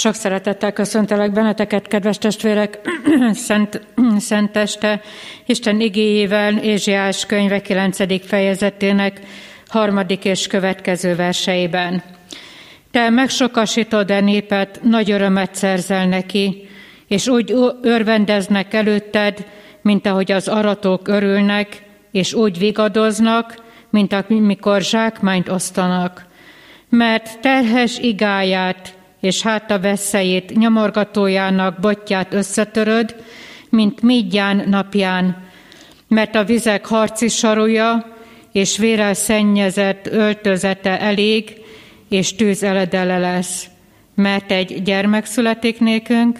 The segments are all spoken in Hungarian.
Sok szeretettel köszöntelek benneteket, kedves testvérek, Szent, Szenteste, Isten igéjével, Ézsiás könyve 9. fejezetének harmadik és következő verseiben. Te megsokasítod e népet, nagy örömet szerzel neki, és úgy örvendeznek előtted, mint ahogy az aratók örülnek, és úgy vigadoznak, mint amikor zsákmányt osztanak. Mert terhes igáját és háta veszélyét nyomorgatójának botját összetöröd, mint Midján napján, mert a vizek harci saruja és vérel szennyezett öltözete elég, és tűz eledele lesz, mert egy gyermek születik nékünk,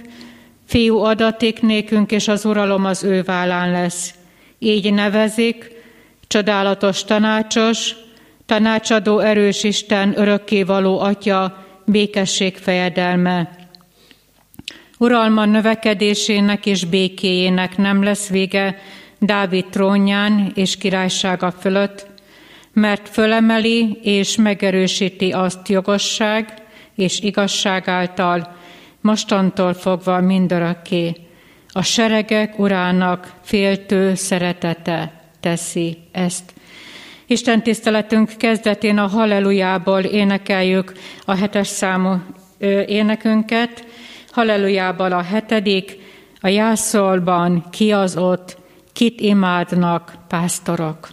fiú adatik nékünk, és az uralom az ő vállán lesz. Így nevezik, csodálatos tanácsos, tanácsadó erős Isten, örökkévaló Atya, békesség fejedelme. Uralma növekedésének és békéjének nem lesz vége Dávid trónján és királysága fölött, mert fölemeli és megerősíti azt jogosság és igazság által, mostantól fogva mindörökké. A seregek urának féltő szeretete teszi ezt. Isten tiszteletünk kezdetén a Hallelujából énekeljük a hetes számú énekünket. Hallelujából a hetedik, a jászolban ki az ott, kit imádnak pásztorok.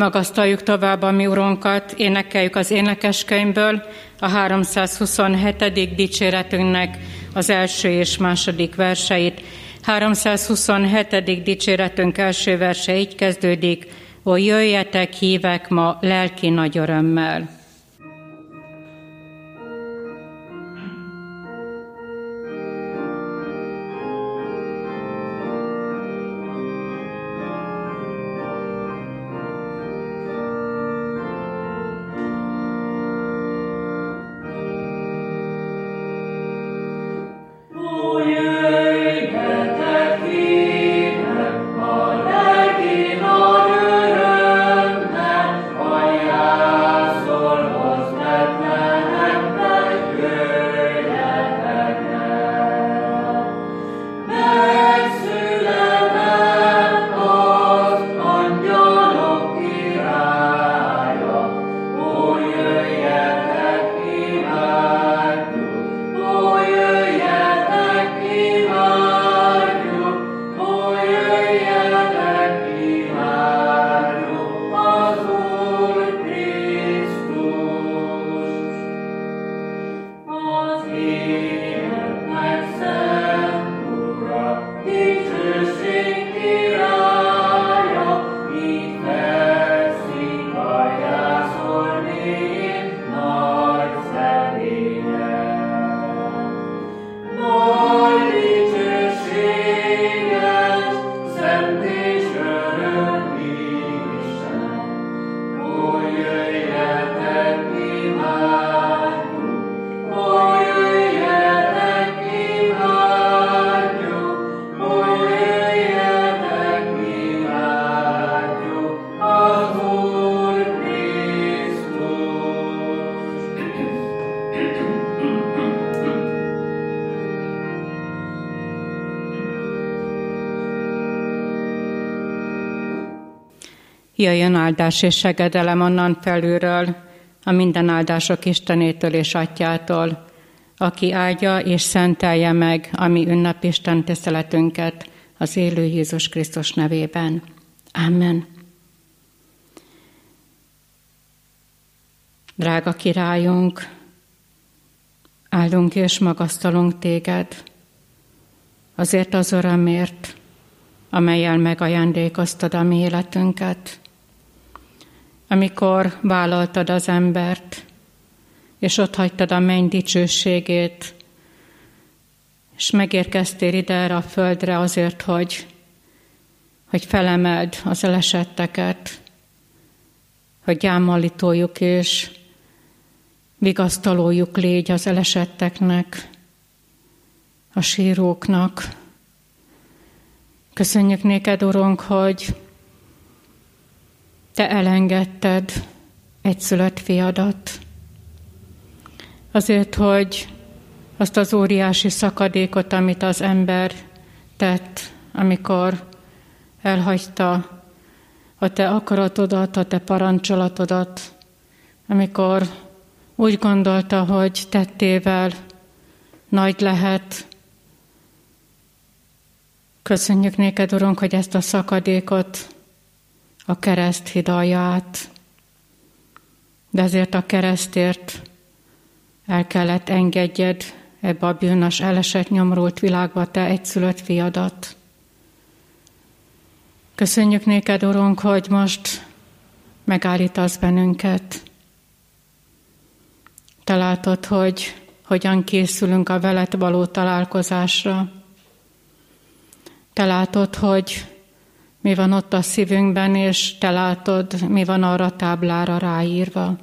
Magasztaljuk tovább a mi Urunkat, énekeljük az énekeskönyvből a 327. dicséretünknek az első és második verseit. 327. dicséretünk első verse így kezdődik, hogy jöjjetek, hívek ma lelki nagy örömmel. Jöjjön áldás és segedelem onnan felülről, a minden áldások Istenétől és Atyától, aki áldja és szentelje meg a mi ünnepisten tiszteletünket az élő Jézus Krisztus nevében. Amen. Drága királyunk, áldunk és magasztalunk téged, azért az örömért, amelyel megajándékoztad a mi életünket, amikor vállaltad az embert, és ott hagytad a menny dicsőségét, és megérkeztél ide erre a földre azért, hogy, hogy felemeld az elesetteket, hogy gyámolítójuk és vigasztalójuk légy az elesetteknek, a síróknak. Köszönjük néked, Urunk, hogy te elengedted szület fiadat. Azért, hogy azt az óriási szakadékot, amit az ember tett, amikor elhagyta a te akaratodat, a te parancsolatodat, amikor úgy gondolta, hogy tettével nagy lehet. Köszönjük néked, Urunk, hogy ezt a szakadékot a kereszt hidalja át. De ezért a keresztért el kellett engedjed ebbe a bűnös, elesett, nyomorult világba te egyszülött fiadat. Köszönjük néked, Urunk, hogy most megállítasz bennünket. Te látod, hogy hogyan készülünk a veled való találkozásra. Te látod, hogy mi van ott a szívünkben, és te látod, mi van arra a táblára ráírva.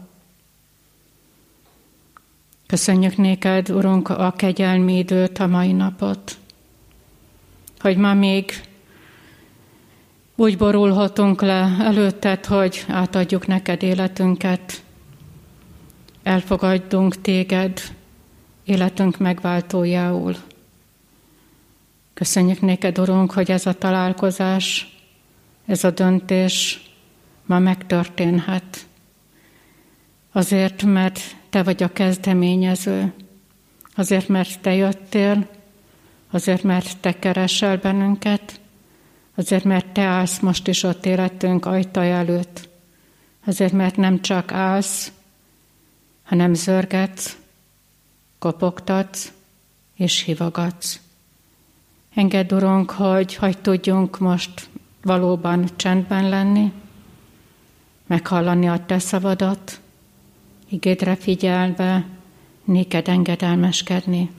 Köszönjük néked, Urunk, a kegyelmi időt, a mai napot, hogy ma még úgy borulhatunk le előtted, hogy átadjuk neked életünket, elfogadjunk téged életünk megváltójául. Köszönjük néked, Urunk, hogy ez a találkozás ez a döntés ma megtörténhet. Azért, mert te vagy a kezdeményező, azért, mert te jöttél, azért, mert te keresel bennünket, azért, mert te állsz most is ott életünk ajtaj előtt, azért mert nem csak állsz, hanem zörgetsz, kopogtatsz és hívogatsz. Engedd, Urunk, hogy hogy tudjunk most valóban csendben lenni, meghallani a Te szavadat, igédre figyelve, néked engedelmeskedni.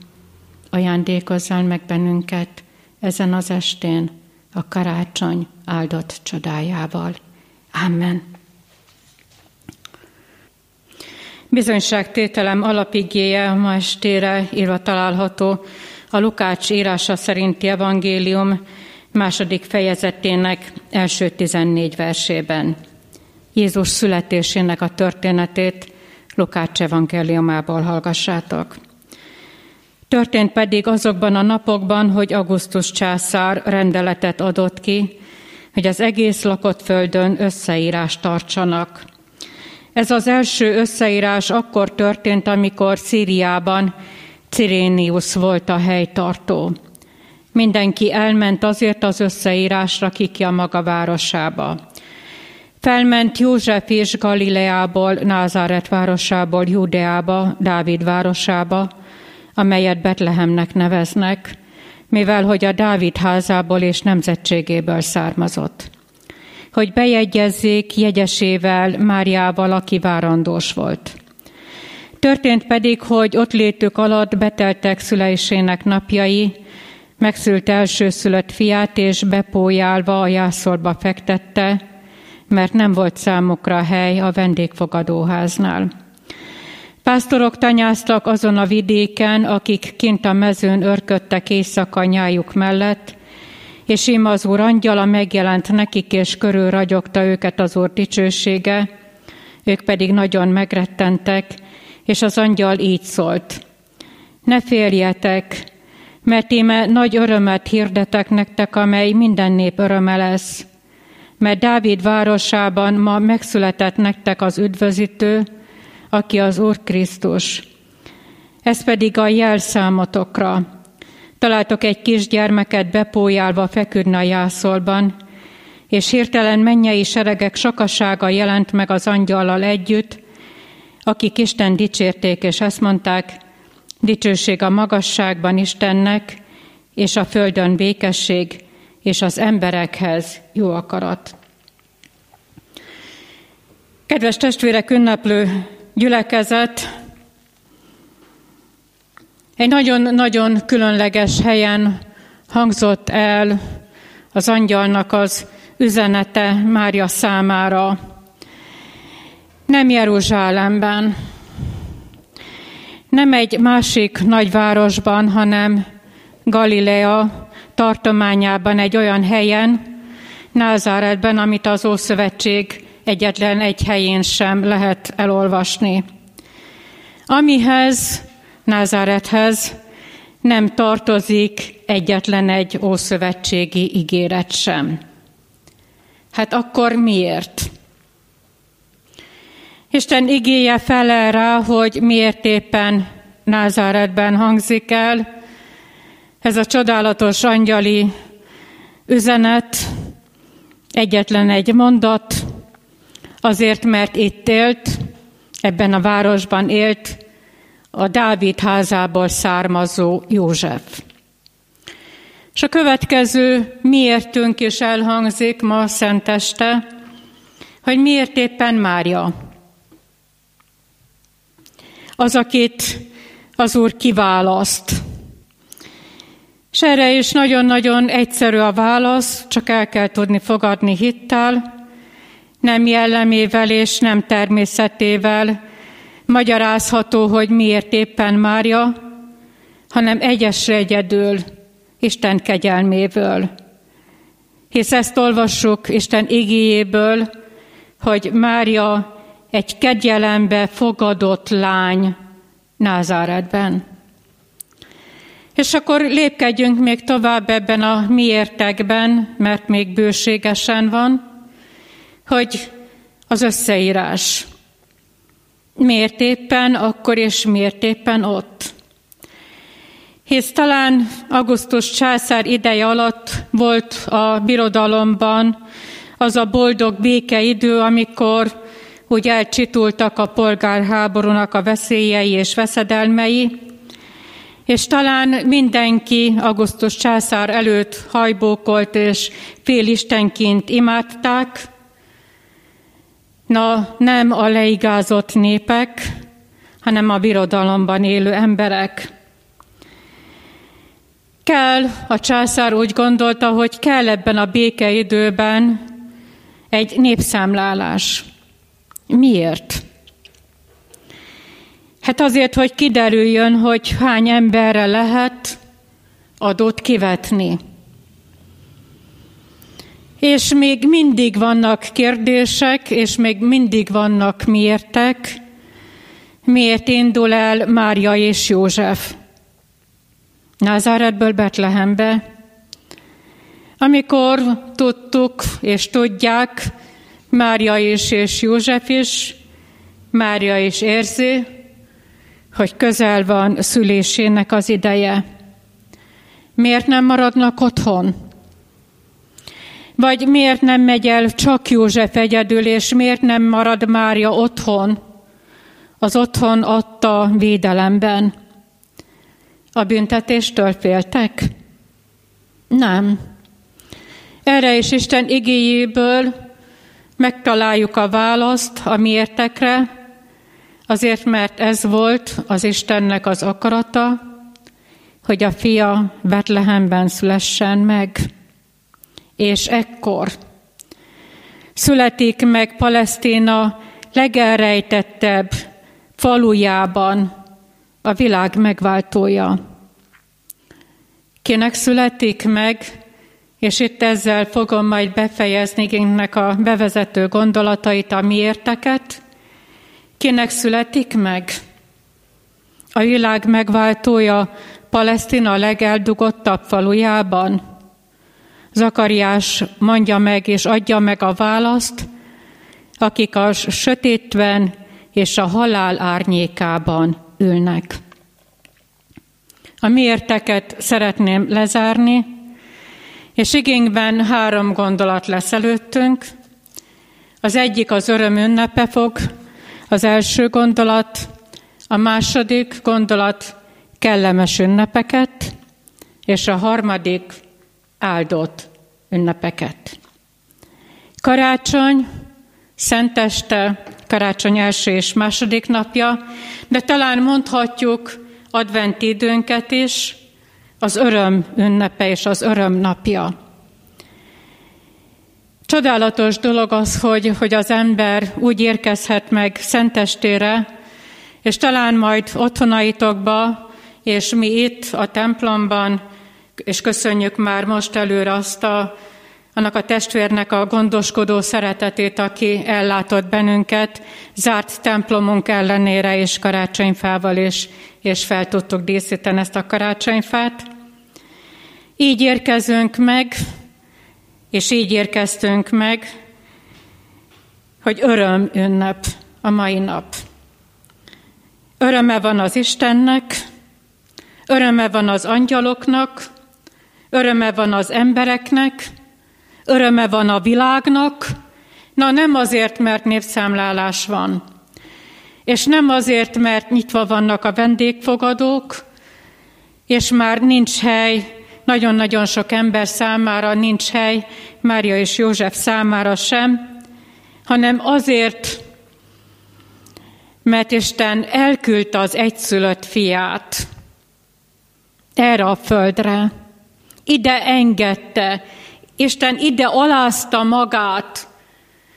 Ajándékozzál meg bennünket ezen az estén a karácsony áldott csodájával. Amen. Bizonyságtételem alapigéje ma estére írva található a Lukács írása szerinti evangélium második fejezetének első tizennégy versében. Jézus születésének a történetét Lukács evangéliumából hallgassátok. Történt pedig azokban a napokban, hogy Augustus császár rendeletet adott ki, hogy az egész lakott földön összeírást tartsanak. Ez az első összeírás akkor történt, amikor Szíriában Cirénius volt a helytartó. Mindenki elment azért az összeírásra, kiki a maga városába. Felment József és Galileából, Názáret városából, Judeába, Dávid városába, amelyet Betlehemnek neveznek, mivel hogy a Dávid házából és nemzetségéből származott. Hogy bejegyezzék jegyesével, Máriával, aki várandós volt. Történt pedig, hogy ott létük alatt beteltek szüleisének napjai, megszült elsőszülött fiát, és bepójálva a jászolba fektette, mert nem volt számukra hely a vendégfogadóháznál. Pásztorok tanyáztak azon a vidéken, akik kint a mezőn örködtek éjszaka nyájuk mellett, és ím az úr angyala megjelent nekik, és körül ragyogta őket az úr dicsősége, ők pedig nagyon megrettentek, és az angyal így szólt. Ne féljetek, mert íme nagy örömet hirdetek nektek, amely minden nép öröme lesz. Mert Dávid városában ma megszületett nektek az üdvözítő, aki az Úr Krisztus. Ez pedig a jelszámotokra. Találtok egy kisgyermeket bepójálva feküdni a jászolban, és hirtelen mennyei seregek sokasága jelent meg az angyallal együtt, akik Isten dicsérték, és ezt mondták, dicsőség a magasságban Istennek, és a földön békesség, és az emberekhez jó akarat. Kedves testvérek, ünneplő gyülekezet, egy nagyon-nagyon különleges helyen hangzott el az angyalnak az üzenete Mária számára. Nem Jeruzsálemben, nem egy másik nagyvárosban, hanem Galilea tartományában egy olyan helyen, Názáretben, amit az Ószövetség egyetlen egy helyén sem lehet elolvasni. Amihez, Názárethez nem tartozik egyetlen egy ószövetségi ígéret sem. Hát akkor miért? Isten igéje fele rá, hogy miért éppen Názáretben hangzik el ez a csodálatos angyali üzenet, egyetlen egy mondat, azért, mert itt élt, ebben a városban élt a Dávid házából származó József. És a következő miértünk is elhangzik ma szenteste, hogy miért éppen Mária. Az, akit az Úr kiválaszt. És erre is nagyon-nagyon egyszerű a válasz, csak el kell tudni fogadni hittel, nem jellemével és nem természetével magyarázható, hogy miért éppen Mária, hanem egyesre egyedül Isten kegyelméből. Hisz ezt olvassuk Isten igéjéből, hogy Mária egy kegyelembe fogadott lány Názáretben. És akkor lépkedjünk még tovább ebben a miértekben, mert még bőségesen van, hogy az összeírás. Miért éppen akkor és miért éppen ott? Hisz talán Augustus császár ideje alatt volt a birodalomban az a boldog békeidő, amikor hogy elcsitultak a polgárháborúnak a veszélyei és veszedelmei, és talán mindenki augusztus császár előtt hajbókolt és félistenként imádták, na nem a leigázott népek, hanem a birodalomban élő emberek. Kell, a császár úgy gondolta, hogy kell ebben a békeidőben egy népszámlálás. Miért? Hát azért, hogy kiderüljön, hogy hány emberre lehet adót kivetni. És még mindig vannak kérdések, és még mindig vannak miértek, miért indul el Mária és József. Názáretből Betlehembe. Amikor tudtuk és tudják, Mária is és József is, Mária is érzi, hogy közel van szülésének az ideje. Miért nem maradnak otthon? Vagy miért nem megy el csak József egyedül, és miért nem marad Mária otthon, az otthon adta védelemben? A büntetéstől féltek? Nem. Erre is Isten igéjéből megtaláljuk a választ a miértekre, azért mert ez volt az Istennek az akarata, hogy a fia Betlehemben szülessen meg. És ekkor születik meg Palesztina legelrejtettebb falujában a világ megváltója. Kinek születik meg, és itt ezzel fogom majd befejezni ennek a bevezető gondolatait, a miérteket, kinek születik meg? A világ megváltója Palesztina legeldugottabb falujában? Zakariás mondja meg és adja meg a választ, akik a sötétben és a halál árnyékában ülnek. A miérteket szeretném lezárni, és igényben három gondolat lesz előttünk. Az egyik az öröm ünnepe fog, az első gondolat, a második gondolat kellemes ünnepeket, és a harmadik áldott ünnepeket. Karácsony, Szenteste, karácsony első és második napja, de talán mondhatjuk adventi időnket is, az öröm ünnepe és az öröm napja. Csodálatos dolog az, hogy, hogy az ember úgy érkezhet meg Szentestére, és talán majd otthonaitokba, és mi itt a templomban, és köszönjük már most előre azt a annak a testvérnek a gondoskodó szeretetét, aki ellátott bennünket, zárt templomunk ellenére és karácsonyfával, és, és fel tudtuk díszíteni ezt a karácsonyfát. Így érkezünk meg, és így érkeztünk meg, hogy öröm ünnep a mai nap. Öröme van az Istennek, öröme van az angyaloknak, öröme van az embereknek, öröme van a világnak, na nem azért, mert névszámlálás van, és nem azért, mert nyitva vannak a vendégfogadók, és már nincs hely, nagyon-nagyon sok ember számára nincs hely, Mária és József számára sem, hanem azért, mert Isten elküldte az egyszülött fiát erre a földre. Ide engedte, Isten ide alázta magát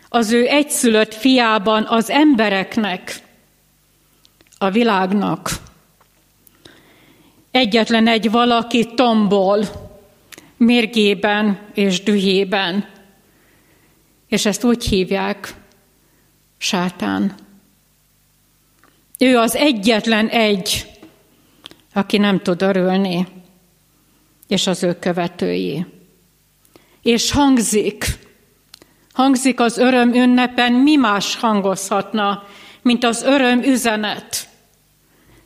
az ő egyszülött fiában az embereknek, a világnak. Egyetlen egy valaki tombol, mérgében és dühében. És ezt úgy hívják, sátán. Ő az egyetlen egy, aki nem tud örülni, és az ő követői és hangzik. Hangzik az öröm ünnepen, mi más hangozhatna, mint az öröm üzenet.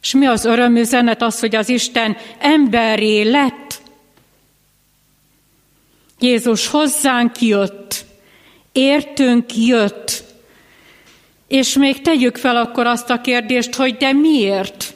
És mi az öröm üzenet? Az, hogy az Isten emberé lett. Jézus hozzánk jött, értünk jött, És még tegyük fel akkor azt a kérdést, hogy de miért?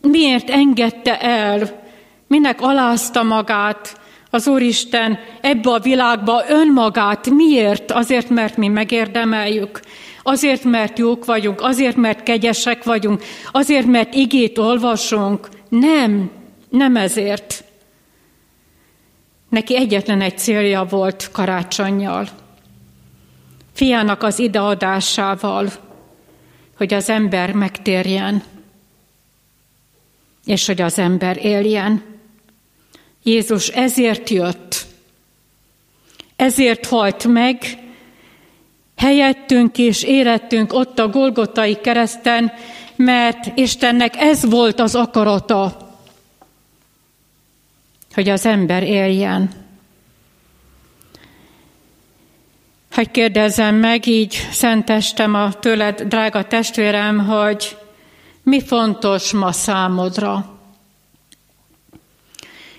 Miért engedte el, minek alázta magát az Úristen ebbe a világba önmagát? Miért? Azért, mert mi megérdemeljük. Azért, mert jók vagyunk, azért, mert kegyesek vagyunk, azért, mert igét olvasunk. Nem, nem ezért. Neki egyetlen egy célja volt karácsonyjal. Fiának az ideadásával, hogy az ember megtérjen, és hogy az ember éljen. Jézus ezért jött, ezért halt meg, helyettünk és érettünk ott a Golgotai kereszten, mert Istennek ez volt az akarata, hogy az ember éljen. Hogy kérdezzem meg így szentestem a tőled, drága testvérem, hogy mi fontos ma számodra?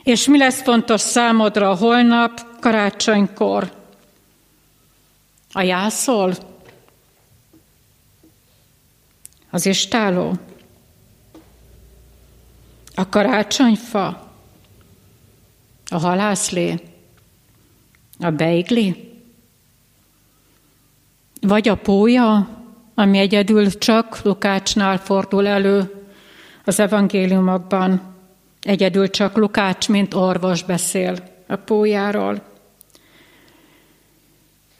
És mi lesz fontos számodra holnap, karácsonykor? A jászol? Az istáló? A karácsonyfa? A halászlé? A beigli? Vagy a pója, ami egyedül csak Lukácsnál fordul elő az evangéliumokban. Egyedül csak Lukács, mint orvos beszél a pójáról.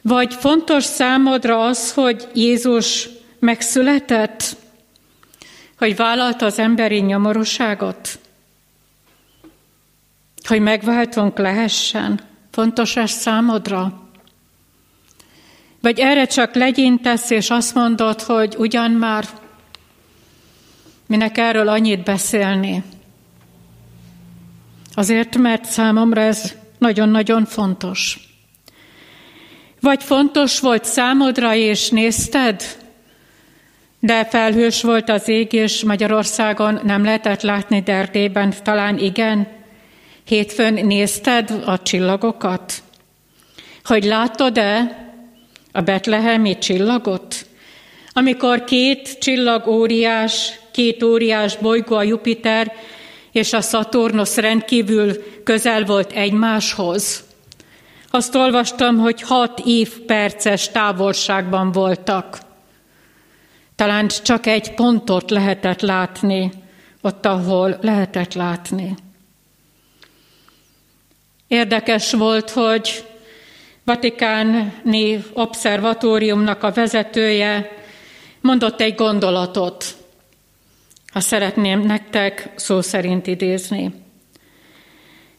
Vagy fontos számodra az, hogy Jézus megszületett, hogy vállalta az emberi nyomorúságot, hogy megváltunk lehessen. Fontos ez számodra? Vagy erre csak legyintesz, és azt mondod, hogy ugyan már minek erről annyit beszélni. Azért, mert számomra ez nagyon-nagyon fontos. Vagy fontos volt számodra, és nézted, de felhős volt az ég, és Magyarországon nem lehetett látni, de Erdélyben talán igen. Hétfőn nézted a csillagokat? Hogy látod-e, a betlehemi csillagot? Amikor két csillag óriás, két óriás bolygó, a Jupiter és a Szaturnusz rendkívül közel volt egymáshoz. Azt olvastam, hogy hat év perces távolságban voltak. Talán csak egy pontot lehetett látni, ott, ahol lehetett látni. Érdekes volt, hogy Vatikáni Obszervatóriumnak a vezetője mondott egy gondolatot, ha szeretném nektek szó szerint idézni.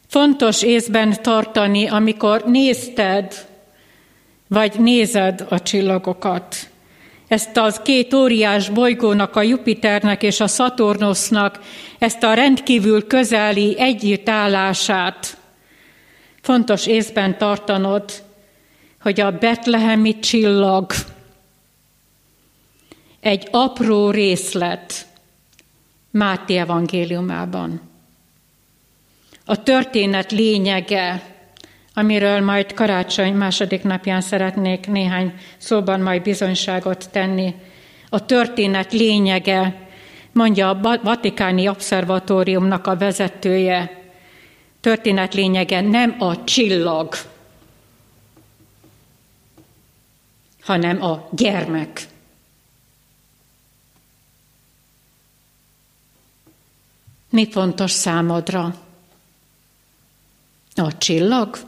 Fontos észben tartani, amikor nézted, vagy nézed a csillagokat. Ezt az két óriás bolygónak, a Jupiternek és a Szaturnusznak, ezt a rendkívül közeli együttállását fontos észben tartanod, hogy a betlehemi csillag egy apró részlet Máté evangéliumában. A történet lényege, amiről majd karácsony második napján szeretnék néhány szóban majd bizonyságot tenni. A történet lényege, mondja a Vatikáni Obszervatóriumnak a vezetője, történet lényege nem a csillag, hanem a gyermek. Mi fontos számodra? A csillag?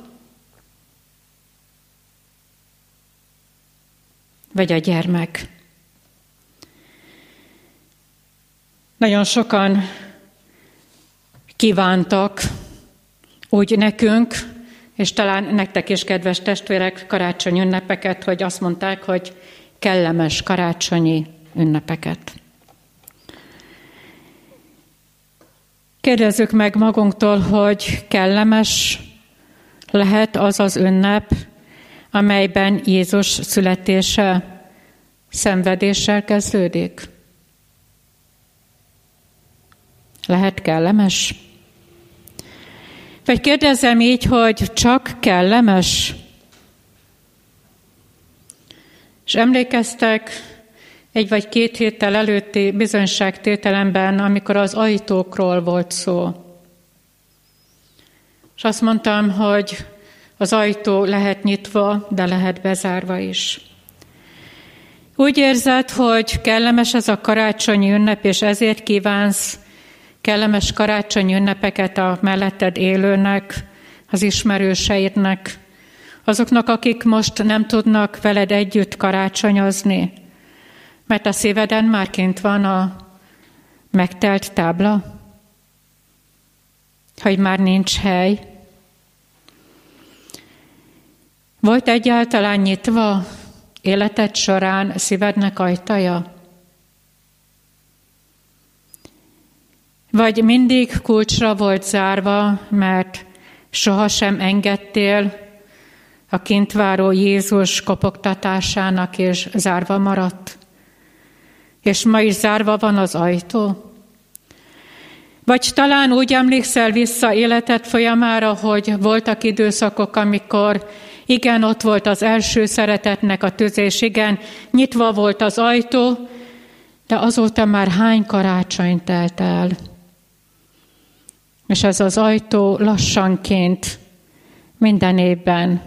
Vagy a gyermek? Nagyon sokan kívántak úgy nekünk, és talán nektek is, kedves testvérek, karácsony ünnepeket, hogy azt mondták, hogy kellemes karácsonyi ünnepeket. Kérdezzük meg magunktól, hogy kellemes lehet az az ünnep, amelyben Jézus születése szenvedéssel kezdődik. Lehet kellemes? Vagy kérdezem így, hogy csak kellemes? És emlékeztek egy vagy két héttel előtti bizonyságtételemben, amikor az ajtókról volt szó. És azt mondtam, hogy az ajtó lehet nyitva, de lehet bezárva is. Úgy érzed, hogy kellemes ez a karácsonyi ünnep, és ezért kívánsz kellemes karácsonyi ünnepeket a melletted élőnek, az ismerőseidnek, azoknak, akik most nem tudnak veled együtt karácsonyozni, mert a szíveden már kint van a megtelt tábla, hogy már nincs hely. Volt egyáltalán nyitva életed során szívednek ajtaja? Vagy mindig kulcsra volt zárva, mert sohasem engedtél a kintváró Jézus kopogtatásának, és zárva maradt? És ma is zárva van az ajtó? Vagy talán úgy emlékszel vissza életed folyamára, hogy voltak időszakok, amikor igen, ott volt az első szeretetnek a tüzés, igen, nyitva volt az ajtó, de azóta már hány karácsony telt el. És ez az ajtó lassanként minden évben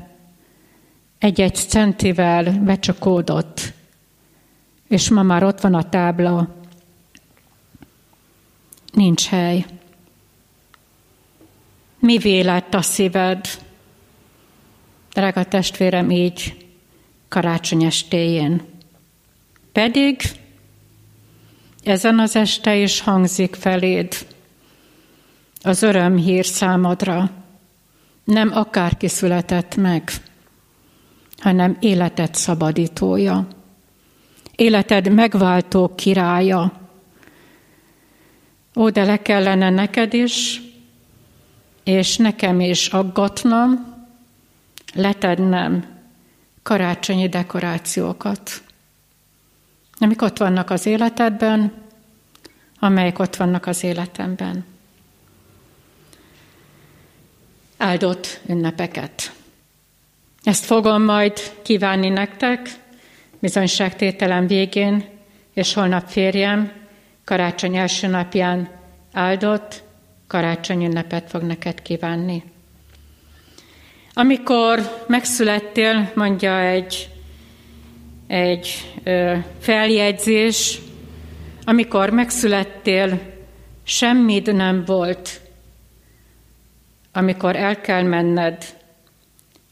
egy-egy centivel becsukódott, és ma már ott van a tábla, nincs hely. Mi lett a szíved? Drága testvérem, így karácsony estéjén. Pedig ezen az este is hangzik feléd az örömhír számodra. Nem akárki született meg, hanem életed szabadítója, életed megváltó királya. Ó, de le kellene neked is, és nekem is aggatnom, letednem karácsonyi dekorációkat, amik ott vannak az életedben, amelyek ott vannak az életemben. Áldott ünnepeket! Ezt fogom majd kívánni nektek, bizonyságtételem végén, és holnap férjem karácsony első napján áldott karácsony ünnepet fog neked kívánni. Amikor megszülettél, mondja egy, egy ö, feljegyzés, amikor megszülettél, semmid nem volt. Amikor el kell menned,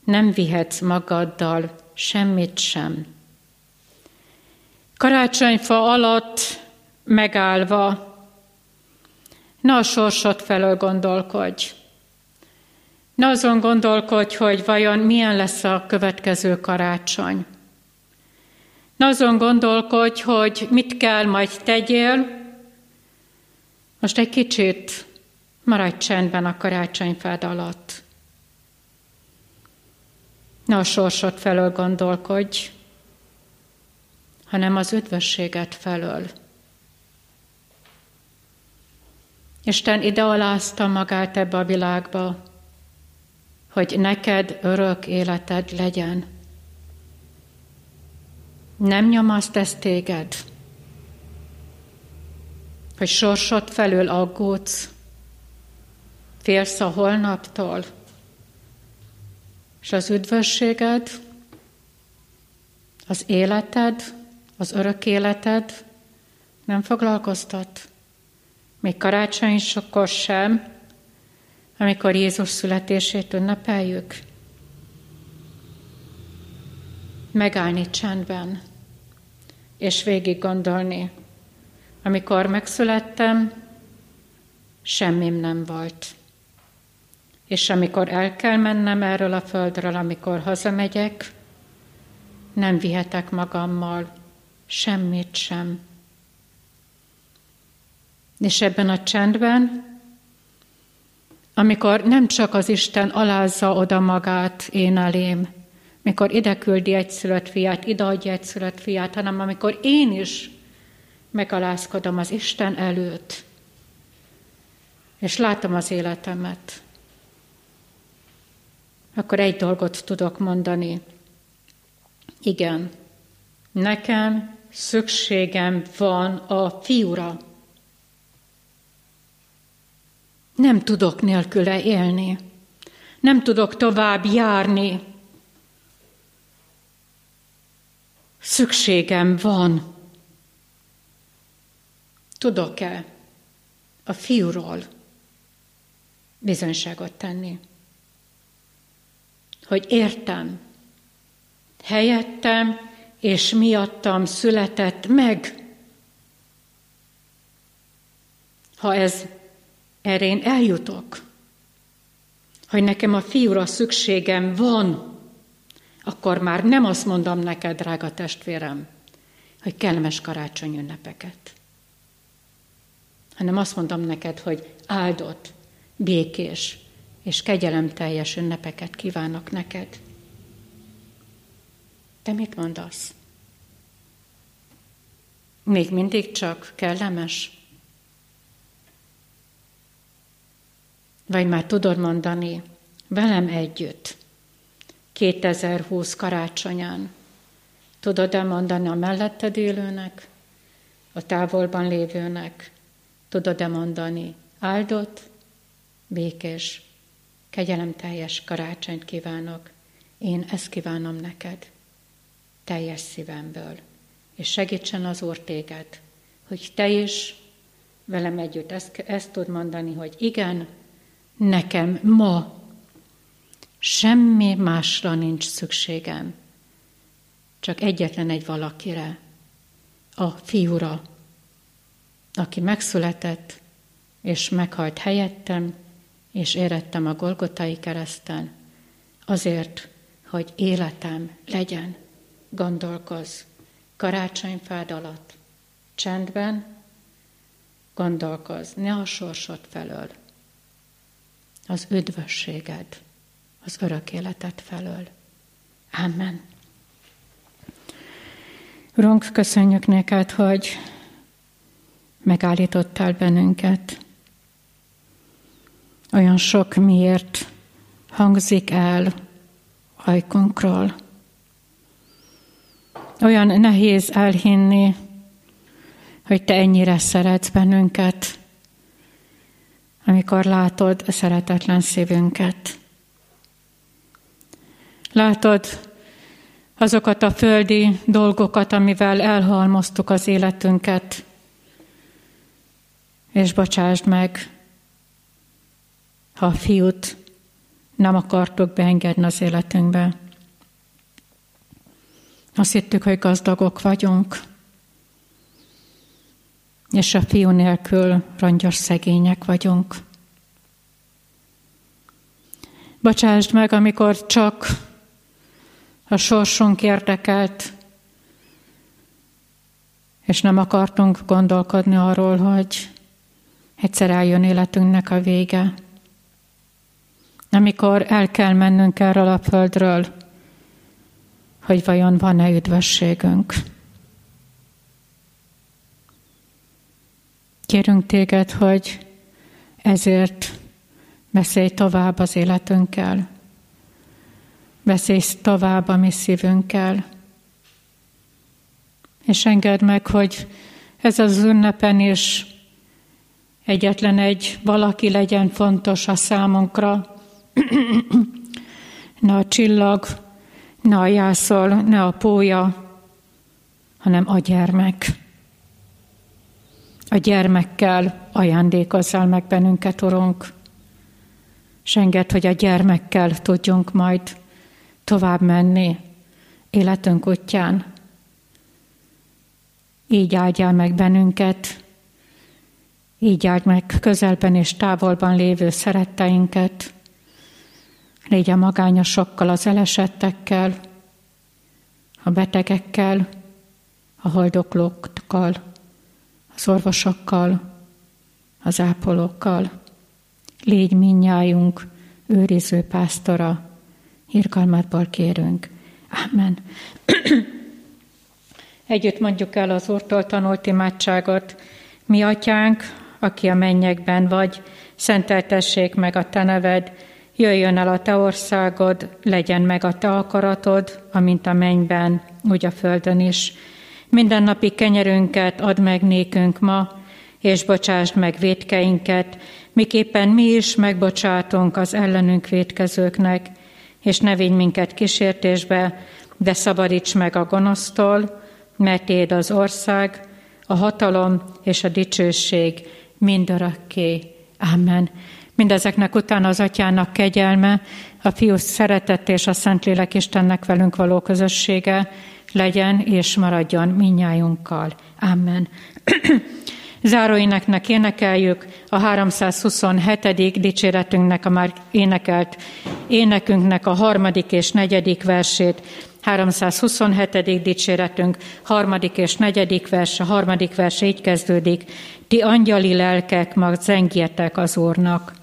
nem vihetsz magaddal semmit sem. Karácsonyfa alatt megállva, ne a sorsod felől gondolkodj. Ne azon gondolkodj, hogy vajon milyen lesz a következő karácsony. Ne azon gondolkodj, hogy mit kell majd tegyél. Most egy kicsit maradj csendben a karácsonyfád alatt. Ne a sorsod felől gondolkodj, hanem az üdvösséget felől. Isten ide alázta magát ebbe a világba, hogy neked örök életed legyen. Nem nyomaszt ez téged, hogy sorsod felül aggódsz, félsz a holnaptól, és az üdvösséged, az életed, az örök életed nem foglalkoztat. Még karácsony sokkor sem, amikor Jézus születését ünnepeljük. Megállni csendben, és végig gondolni. Amikor megszülettem, semmim nem volt. És amikor el kell mennem erről a földről, amikor hazamegyek, nem vihetek magammal semmit sem. És ebben a csendben amikor nem csak az Isten alázza oda magát én elém, mikor ide küldi egy szülött fiát, ide adja egy szülött fiát, hanem amikor én is megalázkodom az Isten előtt, és látom az életemet, akkor egy dolgot tudok mondani. Igen, Nekem szükségem van a fiúra. Nem tudok nélküle élni. Nem tudok tovább járni. Szükségem van. Tudok-e a fiúról bizonyságot tenni? Hogy értem, helyettem és miattam született meg. Ha ez erre én eljutok, hogy nekem a fiúra szükségem van, akkor már nem azt mondom neked, drága testvérem, hogy kellemes karácsony ünnepeket, hanem azt mondom neked, hogy áldott, békés és kegyelemteljes ünnepeket kívánok neked. Te mit mondasz? Még mindig csak kellemes? Vagy már tudod mondani velem együtt, 2020 karácsonyán, tudod-e mondani a melletted élőnek, a távolban lévőnek, tudod-e mondani áldott, békés, kegyelemteljes karácsonyt kívánok, én ezt kívánom neked teljes szívemből. És segítsen az Úr téged, hogy te is velem együtt. Ezt, ezt tud mondani, hogy igen, nekem ma semmi másra nincs szükségem, csak egyetlen egy valakire, a fiúra, aki megszületett, és meghalt helyettem, és érettem a Golgotai kereszten, azért, hogy életem legyen gondolkoz karácsonyfád alatt, csendben, gondolkoz, ne a sorsod felől, az üdvösséged, az örök életed felől. Amen. Urunk, köszönjük neked, hogy megállítottál bennünket. Olyan sok miért hangzik el ajkunkról. Olyan nehéz elhinni, hogy te ennyire szeretsz bennünket, amikor látod a szeretetlen szívünket. Látod azokat a földi dolgokat, amivel elhalmoztuk az életünket, és bocsásd meg, ha a fiút nem akartuk beengedni az életünkbe. Azt hittük, hogy gazdagok vagyunk, és a fiú nélkül rongyos szegények vagyunk. Bocsásd meg, amikor csak a sorsunk érdekelt, és nem akartunk gondolkodni arról, hogy egyszer eljön életünknek a vége. Amikor el kell mennünk erről a földről, hogy vajon van-e üdvösségünk. Kérünk téged, hogy ezért beszélj tovább az életünkkel, beszélj tovább a mi szívünkkel, és engedd meg, hogy ez az ünnepen is egyetlen egy valaki legyen fontos a számunkra, ne a csillag, ne a jászol, ne a pója, hanem a gyermek. A gyermekkel ajándékozzál meg bennünket, Urunk, enged, hogy a gyermekkel tudjunk majd tovább menni életünk útján. Így áldjál meg bennünket, így áld meg közelben és távolban lévő szeretteinket, Légy a magányosokkal, az elesettekkel, a betegekkel, a haldoklókkal, az orvosokkal, az ápolókkal. Légy minnyájunk őriző pásztora, irgalmatból kérünk. Amen. Együtt mondjuk el az Úrtól tanult imádságot. Mi atyánk, aki a mennyekben vagy, szenteltessék meg a te neved, jöjjön el a te országod, legyen meg a te akaratod, amint a mennyben, úgy a földön is. Minden napi kenyerünket add meg nékünk ma, és bocsásd meg védkeinket, miképpen mi is megbocsátunk az ellenünk védkezőknek, és ne vigy minket kísértésbe, de szabadíts meg a gonosztól, mert Éd az ország, a hatalom és a dicsőség mindörökké. Amen. Mindezeknek utána az atyának kegyelme, a fiú szeretet és a Szentlélek Istennek velünk való közössége legyen és maradjon minnyájunkkal. Amen. Záróéneknek énekeljük a 327. dicséretünknek, a már énekelt énekünknek a harmadik és negyedik versét. 327. dicséretünk, harmadik és negyedik vers, a harmadik vers így kezdődik. Ti angyali lelkek, mag zengjetek az Úrnak.